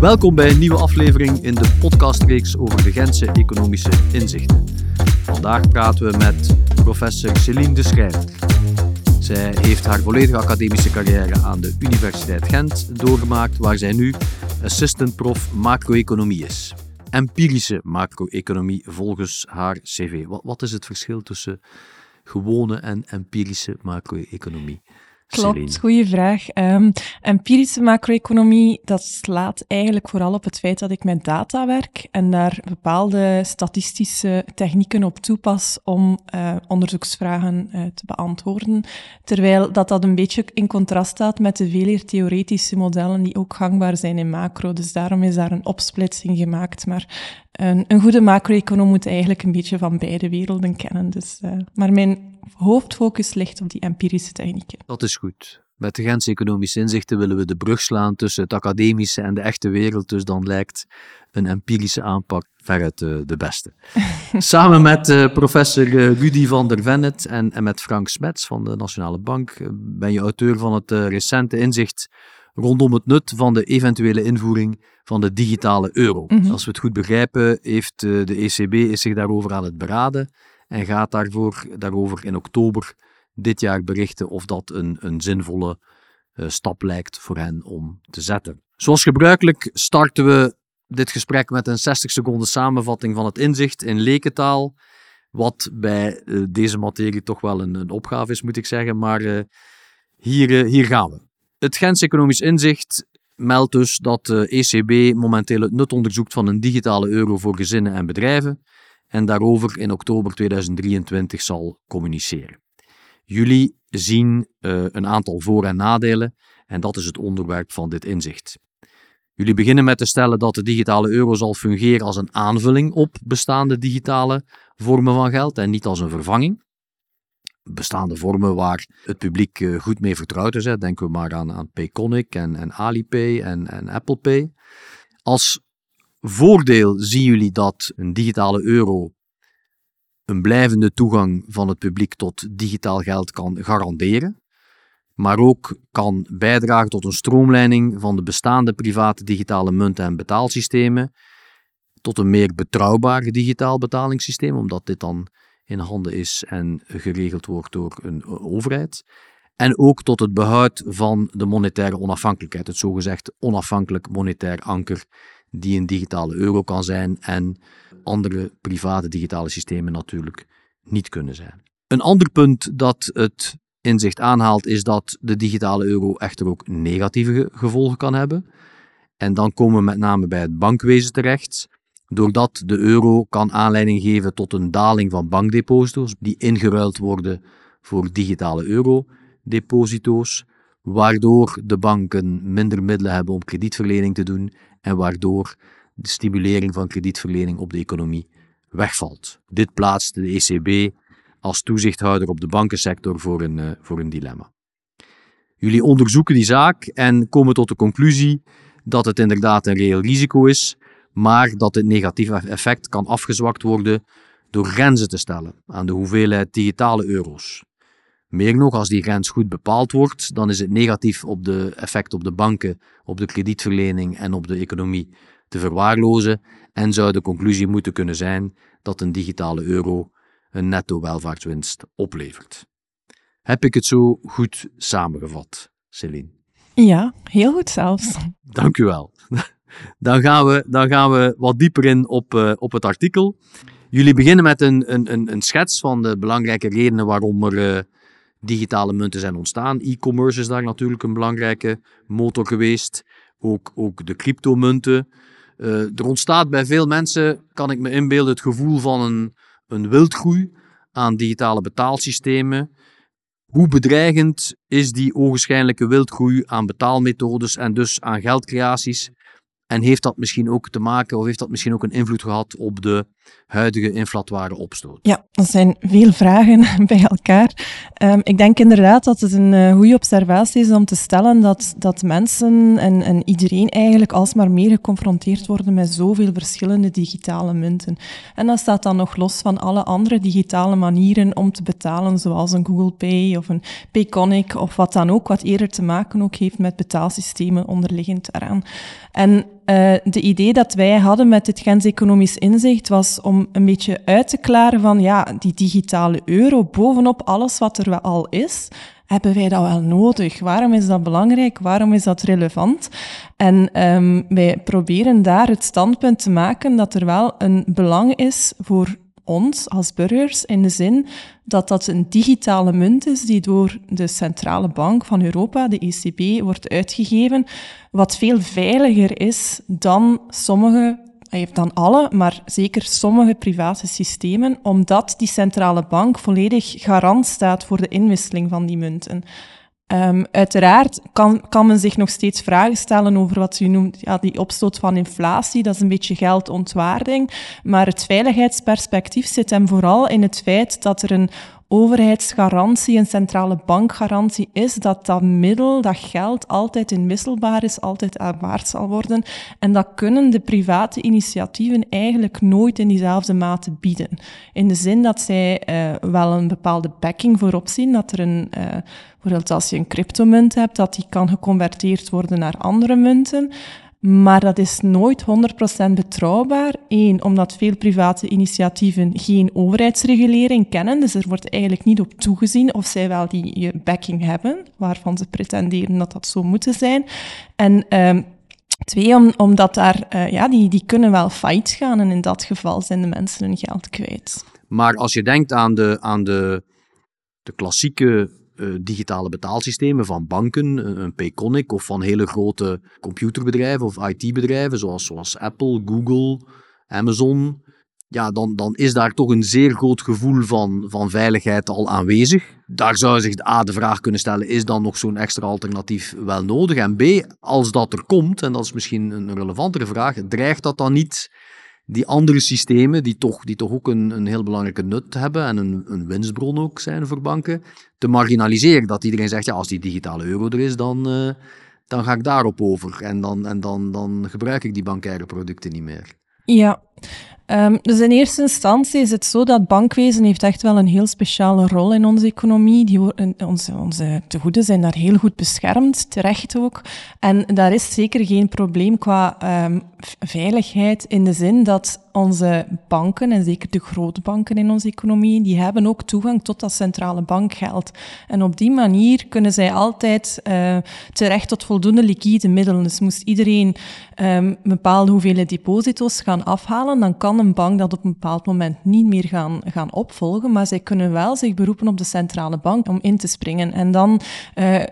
Welkom bij een nieuwe aflevering in de podcastreeks over de Gentse economische inzichten. Vandaag praten we met professor Céline de Schrijver. Zij heeft haar volledige academische carrière aan de Universiteit Gent doorgemaakt, waar zij nu assistant prof macro-economie is. Empirische macro-economie volgens haar cv. Wat, wat is het verschil tussen gewone en empirische macro-economie? Klopt, goede vraag. Um, empirische macro-economie, dat slaat eigenlijk vooral op het feit dat ik met data werk en daar bepaalde statistische technieken op toepas om uh, onderzoeksvragen uh, te beantwoorden. Terwijl dat dat een beetje in contrast staat met de veel theoretische modellen die ook gangbaar zijn in macro. Dus daarom is daar een opsplitsing gemaakt. Maar een, een goede macro-econoom moet eigenlijk een beetje van beide werelden kennen. Dus, uh, maar mijn hoofdfocus ligt op die empirische technieken. Dat is goed. Met de Gentse economische inzichten willen we de brug slaan tussen het academische en de echte wereld, dus dan lijkt een empirische aanpak veruit de, de beste. Samen met uh, professor uh, Rudy van der Vennet en, en met Frank Smets van de Nationale Bank ben je auteur van het recente inzicht rondom het nut van de eventuele invoering van de digitale euro. Mm -hmm. Als we het goed begrijpen, heeft de ECB is zich daarover aan het beraden en gaat daarvoor, daarover in oktober dit jaar berichten of dat een, een zinvolle uh, stap lijkt voor hen om te zetten. Zoals gebruikelijk starten we dit gesprek met een 60 seconden samenvatting van het inzicht in lekentaal, wat bij uh, deze materie toch wel een, een, opgave is, moet ik zeggen, maar uh, hier, hier gaan we. Het Gens Economisch Inzicht meldt dus dat de ECB momenteel het nut onderzoekt van een digitale euro voor gezinnen en bedrijven en daarover in oktober 2023 zal communiceren. Jullie zien uh, een aantal voor- en nadelen en dat is het onderwerp van dit inzicht. Jullie beginnen met te stellen dat de digitale euro zal fungeren als een aanvulling op bestaande digitale vormen van geld en niet als een vervanging. Bestaande vormen waar het publiek uh, goed mee vertrouwd is. Denken we maar aan, aan Payconic en, en Alipay en, en Apple Pay. Als voordeel zien jullie dat een digitale euro een blijvende toegang van het publiek tot digitaal geld kan garanderen, maar ook kan bijdragen tot een stroomlijning van de bestaande private digitale munten en betaalsystemen tot een meer betrouwbaar digitaal betalingssysteem, omdat dit dan in handen is en geregeld wordt door een overheid. En ook tot het behoud van de monetaire onafhankelijkheid, het zogezegd onafhankelijk monetair anker die een digitale euro kan zijn en andere private digitale systemen natuurlijk niet kunnen zijn. Een ander punt dat het inzicht aanhaalt is dat de digitale euro echter ook negatieve gevolgen kan hebben. En dan komen we met name bij het bankwezen terecht, doordat de euro kan aanleiding geven tot een daling van bankdeposito's die ingeruild worden voor digitale eurodeposito's, waardoor de banken minder middelen hebben om kredietverlening te doen en waardoor de stimulering van kredietverlening op de economie wegvalt. Dit plaatst de ECB als toezichthouder op de bankensector voor een, uh, voor een dilemma. Jullie onderzoeken die zaak en komen tot de conclusie dat het inderdaad een reëel risico is, maar dat het negatieve effect kan afgezwakt worden door grenzen te stellen aan de hoeveelheid digitale euro's. Meer nog, als die grens goed bepaald wordt, dan is het negatief op de effect op de banken, op de kredietverlening en op de economie te verwaarlozen en zou de conclusie moeten kunnen zijn dat een digitale euro een netto welvaartswinst oplevert. Heb ik het zo goed samengevat, Celine? Ja, heel goed zelfs. Dank u wel. Dan gaan we, dan gaan we wat dieper in op, uh, op het artikel. Jullie beginnen met een, een, een schets van de belangrijke redenen waarom er uh, digitale munten zijn ontstaan. E-commerce is daar natuurlijk een belangrijke motor geweest. Ook, ook de cryptomunten. Uh, er ontstaat bij veel mensen, kan ik me inbeelden, het gevoel van een, een wildgroei aan digitale betaalsystemen. Hoe bedreigend is die ogenschijnlijke wildgroei aan betaalmethodes en dus aan geldcreaties? En heeft dat misschien ook te maken, of heeft dat misschien ook een invloed gehad op de huidige inflatoire opstoot? Ja, dat zijn veel vragen bij elkaar. Um, ik denk inderdaad dat het een uh, goede observatie is om te stellen dat, dat mensen en, en iedereen eigenlijk alsmaar meer geconfronteerd worden met zoveel verschillende digitale munten. En dat staat dan nog los van alle andere digitale manieren om te betalen, zoals een Google Pay of een Payconic of wat dan ook, wat eerder te maken ook heeft met betaalsystemen onderliggend daaraan. En uh, de idee dat wij hadden met dit Gens Economisch Inzicht was om een beetje uit te klaren van ja, die digitale euro bovenop alles wat er al is, hebben wij dat wel nodig? Waarom is dat belangrijk? Waarom is dat relevant? En um, wij proberen daar het standpunt te maken dat er wel een belang is voor ons als burgers in de zin dat dat een digitale munt is die door de Centrale Bank van Europa, de ECB, wordt uitgegeven, wat veel veiliger is dan sommige heeft dan alle, maar zeker sommige private systemen, omdat die centrale bank volledig garant staat voor de inwisseling van die munten. Um, uiteraard kan, kan men zich nog steeds vragen stellen over wat u noemt, ja, die opstoot van inflatie. Dat is een beetje geldontwaarding. Maar het veiligheidsperspectief zit hem vooral in het feit dat er een overheidsgarantie, een centrale bankgarantie is dat dat middel, dat geld altijd inwisselbaar is, altijd aanvaard zal worden. En dat kunnen de private initiatieven eigenlijk nooit in diezelfde mate bieden. In de zin dat zij uh, wel een bepaalde backing voorop zien, dat er een, uh, bijvoorbeeld als je een cryptomunt hebt, dat die kan geconverteerd worden naar andere munten. Maar dat is nooit 100% betrouwbaar. Eén, omdat veel private initiatieven geen overheidsregulering kennen. Dus er wordt eigenlijk niet op toegezien of zij wel die backing hebben, waarvan ze pretenderen dat dat zo moeten zijn. En um, twee, om, omdat daar, uh, ja, die, die kunnen wel fight gaan en in dat geval zijn de mensen hun geld kwijt. Maar als je denkt aan de, aan de, de klassieke uh, digitale betaalsystemen van banken, eh, een Payconic of van hele grote computerbedrijven of IT-bedrijven zoals, zoals Apple, Google, Amazon, ja, dan, dan is daar toch een zeer groot gevoel van, van veiligheid al aanwezig. Daar zou zich A de vraag kunnen stellen, is dan nog zo'n extra alternatief wel nodig? En B, als dat er komt, en dat is misschien een relevantere vraag, dreigt dat dan niet die andere systemen, die toch, die toch ook een, een heel belangrijke nut hebben en een, een winstbron ook zijn voor banken, te marginaliseren. Dat iedereen zegt, ja, als die digitale euro er is, dan, uh, dan ga ik daarop over. En, dan, en dan, dan gebruik ik die bankaire producten niet meer. Ja, Um, dus in eerste instantie is het zo dat bankwezen heeft echt wel een heel speciale rol in onze economie. Die, onze, onze tegoeden zijn daar heel goed beschermd, terecht ook. En daar is zeker geen probleem qua um, veiligheid in de zin dat onze banken, en zeker de grote banken in onze economie, die hebben ook toegang tot dat centrale bankgeld. En op die manier kunnen zij altijd uh, terecht tot voldoende liquide middelen. Dus moest iedereen um, bepaalde hoeveelheid deposito's gaan afhalen, dan kan een bank dat op een bepaald moment niet meer gaan, gaan opvolgen, maar zij kunnen wel zich beroepen op de centrale bank om in te springen. En dan uh,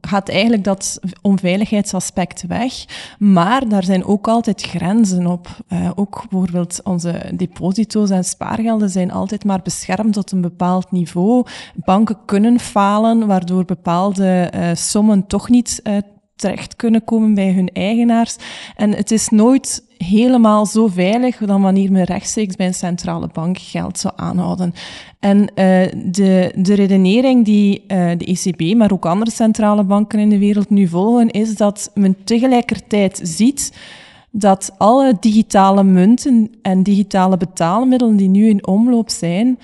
gaat eigenlijk dat onveiligheidsaspect weg. Maar daar zijn ook altijd grenzen op. Uh, ook bijvoorbeeld onze deposito's en spaargelden zijn altijd maar beschermd tot een bepaald niveau. Banken kunnen falen, waardoor bepaalde uh, sommen toch niet terecht kunnen komen bij hun eigenaars. En het is nooit helemaal zo veilig dan wanneer men rechtstreeks bij een centrale bank geld zou aanhouden. En uh, de, de redenering die uh, de ECB, maar ook andere centrale banken in de wereld nu volgen, is dat men tegelijkertijd ziet dat alle digitale munten en digitale betaalmiddelen die nu in omloop zijn,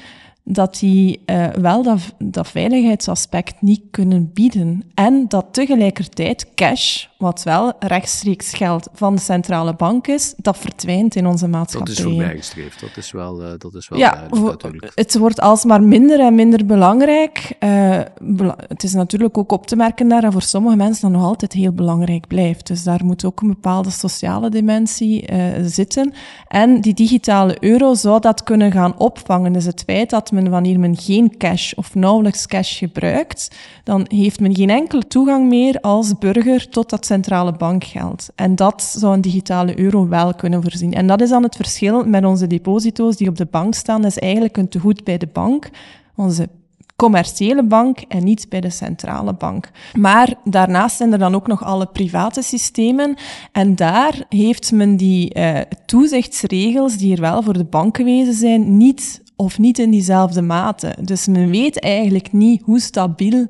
dat die uh, wel dat, dat veiligheidsaspect niet kunnen bieden. En dat tegelijkertijd cash, wat wel rechtstreeks geld van de centrale bank is, dat verdwijnt in onze maatschappij. Dat is voorbijgestreefd, dat is wel, uh, dat is wel ja, natuurlijk. Het wordt alsmaar minder en minder belangrijk. Uh, bela het is natuurlijk ook op te merken daar dat voor sommige mensen dat nog altijd heel belangrijk blijft. Dus daar moet ook een bepaalde sociale dimensie zitten. En die digitale euro zou dat kunnen gaan opvangen. Dus het feit dat men, wanneer men geen cash of nauwelijks cash gebruikt, dan heeft men geen enkele toegang meer als burger tot dat centrale bankgeld. En dat zou een digitale euro wel kunnen voorzien. En dat is dan het verschil met onze deposito's die op de bank staan. Dat is eigenlijk een tegoed bij de bank. Onze commerciële bank en niet bij de centrale bank. Maar daarnaast zijn er dan ook nog alle private systemen en daar heeft men die uh, toezichtsregels die er wel voor de bankenwezen zijn, niet of niet in diezelfde mate. Dus men weet eigenlijk niet hoe stabiel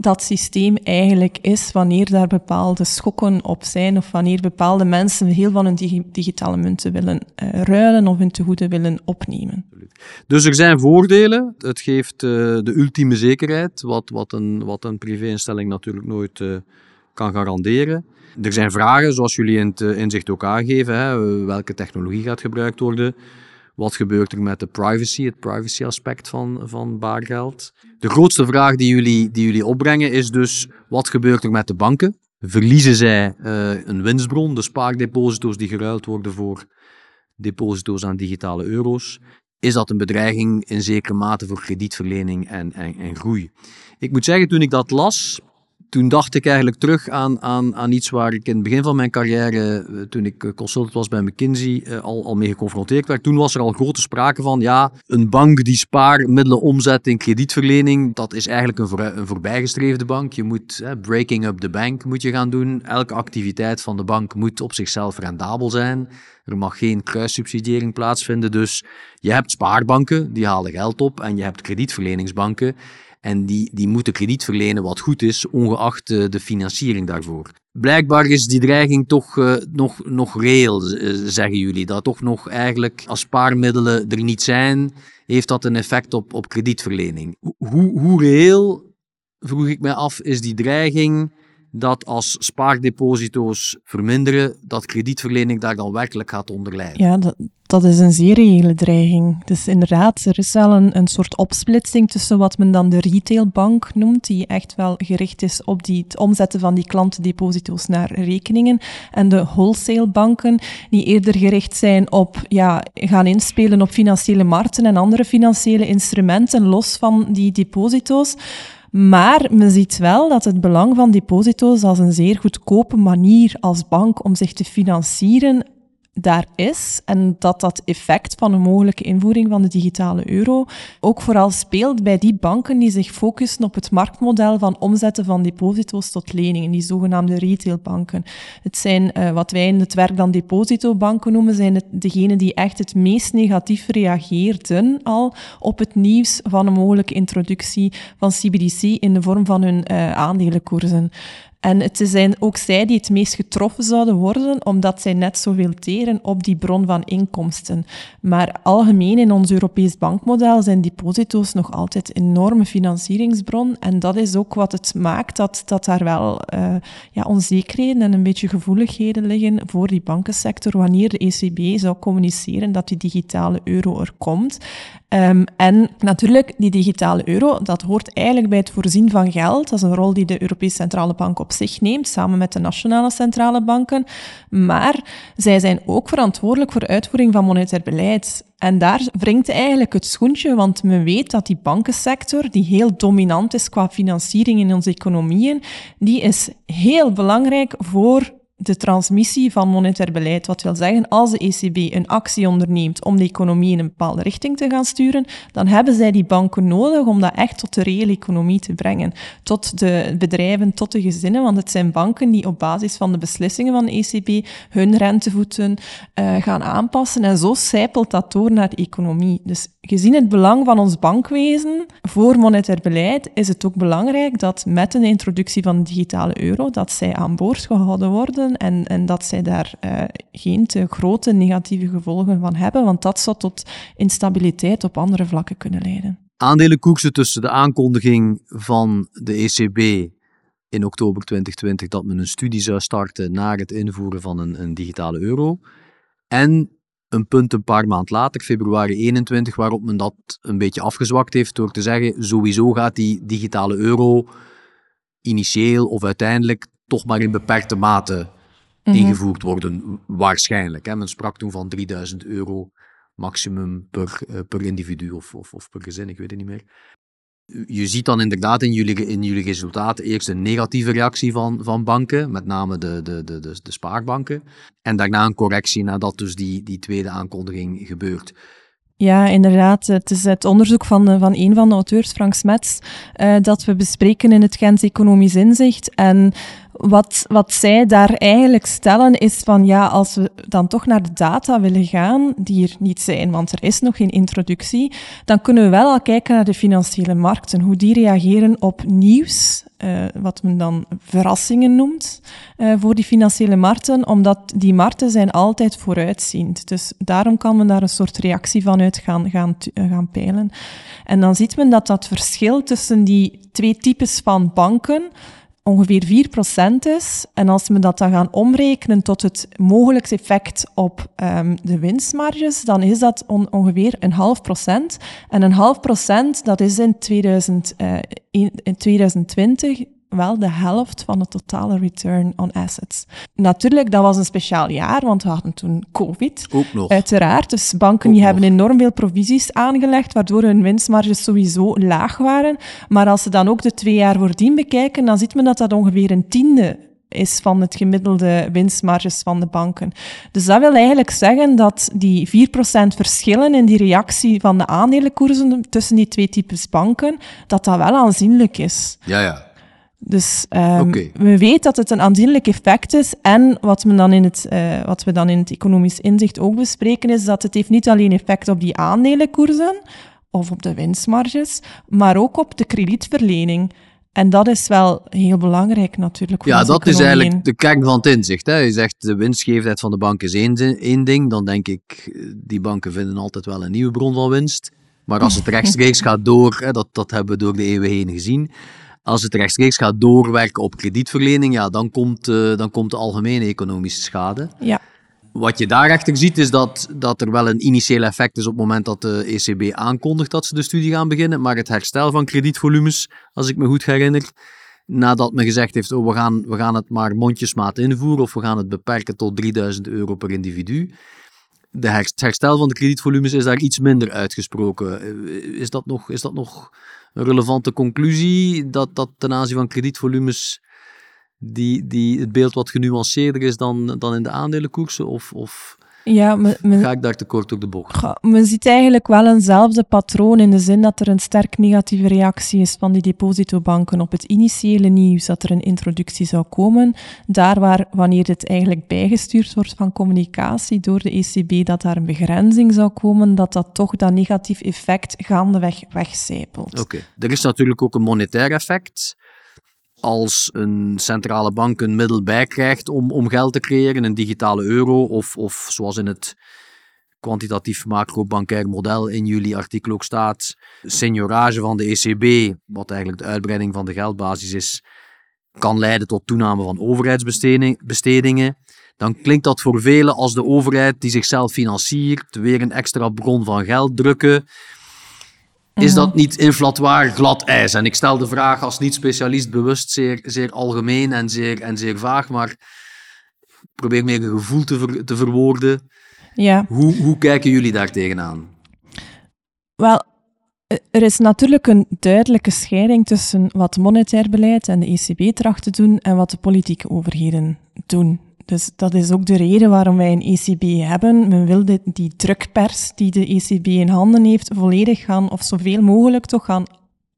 dat systeem eigenlijk is wanneer daar bepaalde schokken op zijn of wanneer bepaalde mensen heel van hun digitale munten willen uh, ruilen of hun tegoeden willen opnemen. Dus er zijn voordelen. Het geeft uh, de ultieme zekerheid, wat, wat een, wat een privéinstelling natuurlijk nooit uh, kan garanderen. Er zijn vragen, zoals jullie in het inzicht ook aangeven. Hè, welke technologie gaat gebruikt worden? Wat gebeurt er met de privacy, het privacy aspect van, van baargeld? De grootste vraag die jullie, die jullie opbrengen is dus, wat gebeurt er met de banken? Verliezen zij uh, een winstbron, de spaardeposito's die geruild worden voor deposito's aan digitale euro's? Is dat een bedreiging in zekere mate voor kredietverlening en, en, en groei? Ik moet zeggen, toen ik dat las, toen dacht ik eigenlijk terug aan, aan, aan iets waar ik in het begin van mijn carrière, eh, toen ik eh, consultant was bij McKinsey, eh, al, al mee geconfronteerd werd. Toen was er al grote sprake van, ja, een bank die spaarmiddelen omzet in kredietverlening, dat is eigenlijk een, voor, een voorbijgestreefde bank. Je moet, breaking up the bank moet je gaan doen. Elke activiteit van de bank moet op zichzelf rendabel zijn. Er mag geen kruissubsidiëring plaatsvinden. Dus je hebt spaarbanken, die halen geld op, en je hebt kredietverleningsbanken en die, die moeten krediet verlenen wat goed is, ongeacht de financiering daarvoor. Blijkbaar is die dreiging toch uh, nog, nog reëel, eh, zeggen jullie. Dat toch nog eigenlijk, als spaarmiddelen er niet zijn, heeft dat een effect op, op kredietverlening. Hoe, hoe reëel, vroeg ik mij af, is die dreiging dat als spaardeposito's verminderen, dat kredietverlening daar dan werkelijk gaat onder lijden? Ja, dat, dat is een zeer reële dreiging. Dus inderdaad, er is wel een, een soort opsplitsing tussen wat men dan de retailbank noemt, die echt wel gericht is op die, het omzetten van die klantendeposito's naar rekeningen, en de wholesalebanken, die eerder gericht zijn op ja, gaan inspelen op financiële markten en andere financiële instrumenten, los van die deposito's. Maar men ziet wel dat het belang van deposito's als een zeer goedkope manier als bank om zich te financieren daar is en dat dat effect van een mogelijke invoering van de digitale euro ook vooral speelt bij die banken die zich focussen op het marktmodel van omzetten van deposito's tot leningen, die zogenaamde retailbanken. Het zijn uh, wat wij in het werk dan depositobanken noemen, zijn het degenen die echt het meest negatief reageerden al op het nieuws van een mogelijke introductie van CBDC in de vorm van hun uh, aandelenkoersen. En het zijn ook zij die het meest getroffen zouden worden, omdat zij net zoveel teren op die bron van inkomsten. Maar algemeen in ons Europees bankmodel zijn deposito's nog altijd een enorme financieringsbron. En dat is ook wat het maakt dat, dat daar wel uh, ja, onzekerheden en een beetje gevoeligheden liggen voor die bankensector wanneer de ECB zou communiceren dat die digitale euro er komt. Um, en natuurlijk, die digitale euro, dat hoort eigenlijk bij het voorzien van geld. Dat is een rol die de Europese Centrale Bank op zich neemt, samen met de nationale centrale banken. Maar zij zijn ook verantwoordelijk voor de uitvoering van monetair beleid. En daar wringt eigenlijk het schoentje, want men weet dat die bankensector, die heel dominant is qua financiering in onze economieën, die is heel belangrijk voor de transmissie van monetair beleid. Wat wil zeggen, als de ECB een actie onderneemt om de economie in een bepaalde richting te gaan sturen, dan hebben zij die banken nodig om dat echt tot de reële economie te brengen. Tot de bedrijven, tot de gezinnen, want het zijn banken die op basis van de beslissingen van de ECB hun rentevoeten uh, gaan aanpassen. En zo zijpelt dat door naar de economie. Dus gezien het belang van ons bankwezen voor monetair beleid, is het ook belangrijk dat met de introductie van de digitale euro, dat zij aan boord gehouden worden en, en dat zij daar uh, geen te grote negatieve gevolgen van hebben, want dat zou tot instabiliteit op andere vlakken kunnen leiden. Aandelenkoersen tussen de aankondiging van de ECB in oktober 2020 dat men een studie zou starten naar het invoeren van een, een digitale euro. En een punt een paar maand later, februari 21, waarop men dat een beetje afgezwakt heeft door te zeggen, sowieso gaat die digitale euro initieel of uiteindelijk toch maar in beperkte mate Mhm. ingevoerd worden, waarschijnlijk. Hè. Men sprak toen van 3000 euro maximum per, uh, per individu of, of, of per gezin, ik weet het niet meer. Je ziet dan inderdaad in jullie, in jullie resultaten eerst een negatieve reactie van, van banken, met name de, de, de, de, de spaarbanken. En daarna een correctie nadat dus die, die tweede aankondiging gebeurt. Ja, inderdaad. Het is het onderzoek van, van een van de auteurs, Frank Smets, uh, dat we bespreken in het Gens Economisch Inzicht. En wat, wat zij daar eigenlijk stellen is van ja, als we dan toch naar de data willen gaan, die er niet zijn, want er is nog geen introductie, dan kunnen we wel al kijken naar de financiële markten, hoe die reageren op nieuws, uh, wat men dan verrassingen noemt, uh, voor die financiële markten, omdat die markten zijn altijd vooruitziend. Dus daarom kan men daar een soort reactie van uit gaan, gaan, uh, gaan peilen. En dan ziet men dat dat verschil tussen die twee types van banken, ongeveer 4% is. En als we dat dan gaan omrekenen tot het mogelijk effect op um, de winstmarges, dan is dat on ongeveer een half procent. En een half procent, dat is in, 2000, uh, in, in 2020 wel de helft van de totale return on assets. Natuurlijk, dat was een speciaal jaar, want we hadden toen COVID. Ook nog. Uiteraard. Dus banken die hebben enorm veel provisies aangelegd, waardoor hun winstmarges sowieso laag waren. Maar als ze dan ook de twee jaar voordien bekijken, dan ziet men dat dat ongeveer een tiende is van het gemiddelde winstmarges van de banken. Dus dat wil eigenlijk zeggen dat die 4% verschillen in die reactie van de aandelenkoersen tussen die twee types banken, dat dat wel aanzienlijk is. Ja, ja. Dus um, we weten dat het een aanzienlijk effect is. En wat, we dan in het, uh, wat we dan in het economisch inzicht ook bespreken, is dat het heeft niet alleen effect op die aandelenkoersen of op de winstmarges, maar ook op de kredietverlening. En dat is wel heel belangrijk natuurlijk. ja, dat is eigenlijk de kern van het inzicht. Hè. Je zegt de winstgevendheid van de bank is één, één ding. Dan denk ik, die banken vinden altijd wel een nieuwe bron van winst. Maar als het rechtstreeks gaat door, hè, dat, dat hebben we door de eeuwen heen gezien als het rechtstreeks gaat doorwerken op kredietverlening, ja, dan, komt, uh, dan komt de algemene economische schade. Ja. Wat je daarachter ziet, is dat, dat er wel een initieel effect is op het moment dat de ECB aankondigt dat ze de studie gaan beginnen. Maar het herstel van kredietvolumes, als ik me goed herinner, nadat men gezegd heeft, oh, we, gaan, we gaan het maar mondjesmaat invoeren of we gaan het beperken tot 3000 euro per individu. De het herstel van de kredietvolumes is daar iets minder uitgesproken. Eh, is dat nog, is dat nog relevante conclusie dat, dat ten aanzien van kredietvolumes die, die het beeld wat genuanceerder is dan, dan in de aandelenkoersen? Of, of ja, ga ik daar te kort door de bocht? men ziet eigenlijk wel eenzelfde patroon in de zin dat er een sterk negatieve reactie is van die depositobanken op het initiële nieuws dat er een introductie zou komen. Daar waar, wanneer dit eigenlijk bijgestuurd wordt van communicatie door de ECB, dat daar een begrenzing zou komen, dat dat toch dat negatief effect gaandeweg wegcijpelt. Oké, er is natuurlijk ook een monetair effect als een centrale bank een middel bijkrijgt om, om geld te creëren, een digitale euro, of, of zoals in het kwantitatief macro-bankair model in jullie artikel ook staat, seniorage van de ECB, wat eigenlijk de uitbreiding van de geldbasis is, kan leiden tot toename van overheidsbestedingen, dan klinkt dat voor velen als de overheid die zichzelf financiert, weer een extra bron van geld drukken, is dat niet inflatoir glad ijs? En ik stel de vraag als niet-specialist bewust zeer, zeer algemeen en zeer, en zeer vaag, maar probeer meer een gevoel te, ver, te verwoorden. Ja. Hoe, hoe kijken jullie daar tegenaan? Wel, er is natuurlijk een duidelijke scheiding tussen wat monetair beleid en de ECB tracht te doen en wat de politieke overheden doen. Dus dat is ook de reden waarom wij een ECB hebben. Men wil dit, die drukpers die de ECB in handen heeft volledig gaan, of zoveel mogelijk toch gaan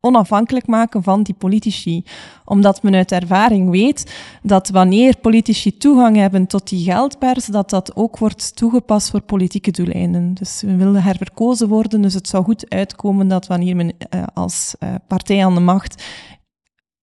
onafhankelijk maken van die politici. Omdat men uit ervaring weet dat wanneer politici toegang hebben tot die geldpers, dat dat ook wordt toegepast voor politieke doeleinden. Dus we willen herverkozen worden, dus het zou goed uitkomen dat wanneer men uh, als uh, partij aan de macht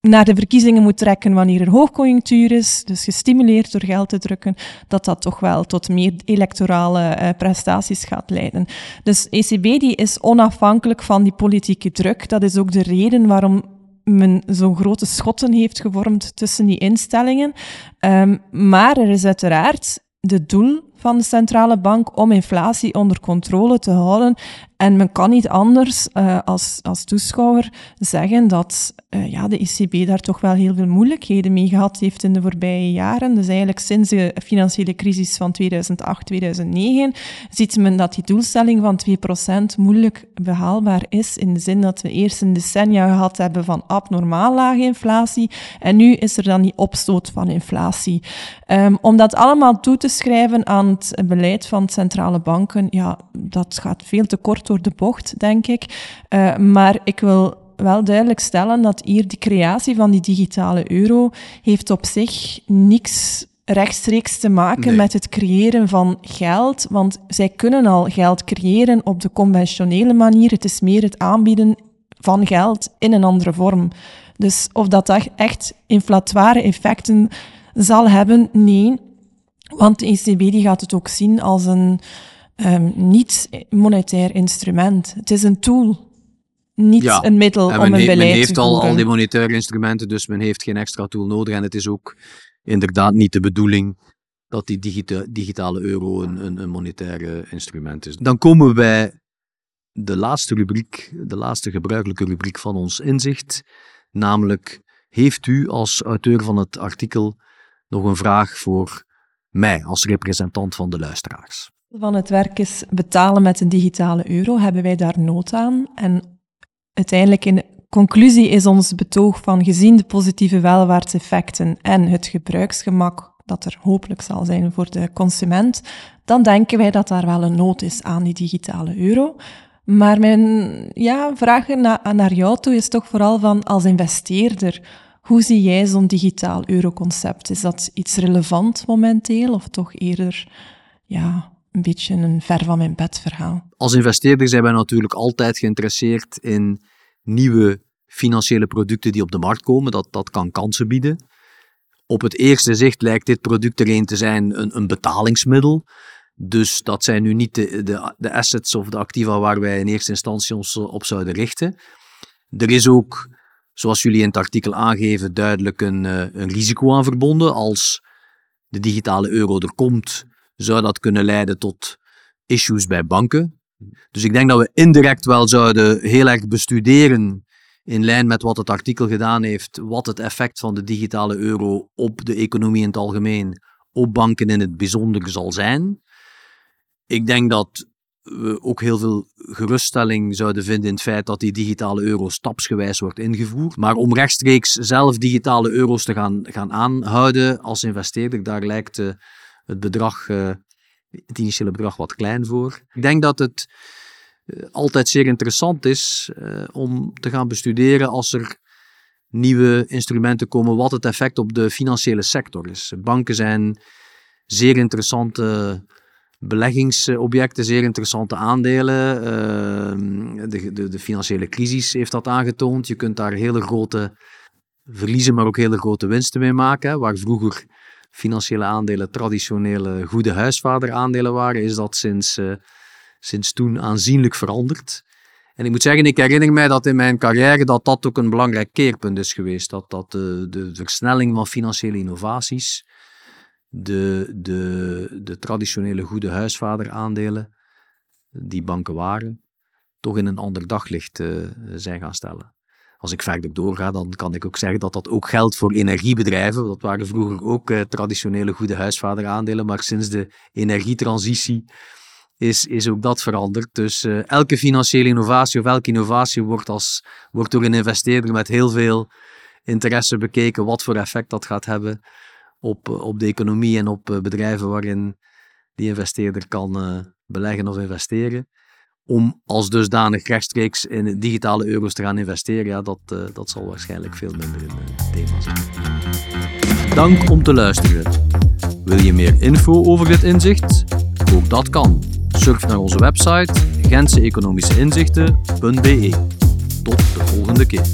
naar de verkiezingen moet trekken wanneer er hoogconjunctuur is, dus gestimuleerd door geld te drukken, dat dat toch wel tot meer electorale uh, prestaties gaat leiden. Dus ECB die is onafhankelijk van die politieke druk. Dat is ook de reden waarom men zo'n grote schotten heeft gevormd tussen die instellingen. Um, maar er is uiteraard de doel van de centrale bank om inflatie onder controle te houden. En men kan niet anders uh, als, als toeschouwer zeggen dat uh, ja, de ECB daar toch wel heel veel moeilijkheden mee gehad heeft in de voorbije jaren. Dus eigenlijk sinds de financiële crisis van 2008, 2009 ziet men dat die doelstelling van 2% moeilijk behaalbaar is. In de zin dat we eerst een decennia gehad hebben van abnormaal lage inflatie. En nu is er dan die opstoot van inflatie. Um, om dat allemaal toe te schrijven aan het beleid van centrale banken, ja, dat gaat veel te kort door de bocht, denk ik. Uh, maar ik wil wel duidelijk stellen dat hier de creatie van die digitale euro heeft op zich niks rechtstreeks te maken met het creëren van geld, want zij kunnen al geld creëren op de conventionele manier. Het is meer het aanbieden van geld in een andere vorm. Dus of dat echt inflatoire effecten zal hebben, nee. Want de ECB die gaat het ook zien als een um, niet monetair instrument. Het is een tool. niet een middel om een beleid men heeft te al, voeren. al die monetaire instrumenten, dus men heeft geen extra tool nodig. En het is ook inderdaad niet de bedoeling dat die digita- digitale euro een, een, een monetair instrument is. Dan komen we bij de laatste rubriek, de laatste gebruikelijke rubriek van ons inzicht, namelijk heeft u als auteur van het artikel nog een vraag voor mij als representant van de luisteraars? Van het werk is betalen met een digitale euro, hebben wij daar nood aan. En uiteindelijk in conclusie is ons betoog van gezien de positieve welvaartseffecten en het gebruiksgemak dat er hopelijk zal zijn voor de consument, dan denken wij dat daar wel een nood is aan die digitale euro. Maar mijn ja, vraag na, naar jou toe is toch vooral van als investeerder, hoe zie jij zo'n digitaal euroconcept? Is dat iets relevant momenteel of toch eerder ja, een beetje een ver van mijn bed verhaal? Als investeerder zijn wij natuurlijk altijd geïnteresseerd in nieuwe financiële producten die op de markt komen. Dat, dat kan kansen bieden. Op het eerste zicht lijkt dit product er een te zijn een, een betalingsmiddel. Dus dat zijn nu niet de, de, de assets of de activa waar wij in eerste instantie ons op zouden richten. Er is ook, zoals jullie in het artikel aangeven, duidelijk een, eh, een risico aan verbonden. Als de digitale euro er komt, zou dat kunnen leiden tot issues bij banken. Dus ik denk dat we indirect wel zouden heel erg bestuderen, in lijn met wat het artikel gedaan heeft, wat het effect van de digitale euro op de economie in het algemeen, op banken in het bijzonder zal zijn. Ik denk dat we ook heel veel geruststelling zouden vinden in het feit dat die digitale euro stapsgewijs wordt ingevoerd. Maar om rechtstreeks zelf digitale euro's te gaan, gaan aanhouden als investeerder, daar lijkt uh, het bedrag, uh, het initiële bedrag wat klein voor. Ik denk dat het uh, altijd zeer interessant is om te gaan bestuderen als er nieuwe instrumenten komen, wat het effect op de financiële sector is. Banken zijn zeer interessante beleggingsobjecten, zeer interessante aandelen. Uh, de, de, de, financiële crisis heeft dat aangetoond. Je kunt daar hele grote verliezen, maar ook hele grote winsten mee maken. Waar vroeger financiële aandelen traditionele goede huisvaderaandelen waren, is dat sinds, uh, sinds toen aanzienlijk veranderd. En ik moet zeggen, ik herinner mij dat in mijn carrière dat dat ook een belangrijk keerpunt is geweest. Dat, dat de, de versnelling van financiële innovaties de, de, de traditionele goede huisvaderaandelen, die banken waren, toch in een ander daglicht uh, zijn gaan stellen. Als ik verder doorga, dan kan ik ook zeggen dat dat ook geldt voor energiebedrijven. Dat waren vroeger ook uh, traditionele goede huisvaderaandelen, maar sinds de energietransitie is, is ook dat veranderd. Dus uh, elke financiële innovatie of elke innovatie wordt, als, wordt door een investeerder met heel veel interesse bekeken wat voor effect dat gaat hebben op, op de economie en op bedrijven waarin die investeerder kan beleggen of investeren. Om als dusdanig rechtstreeks in digitale euro's te gaan investeren, ja, dat, uh, dat zal waarschijnlijk veel minder een uh, thema zijn. Dank om te luisteren. Wil je meer info over dit inzicht? Ook dat kan. Surf naar onze website gentseeconomischeinzichten.be. Tot de volgende keer.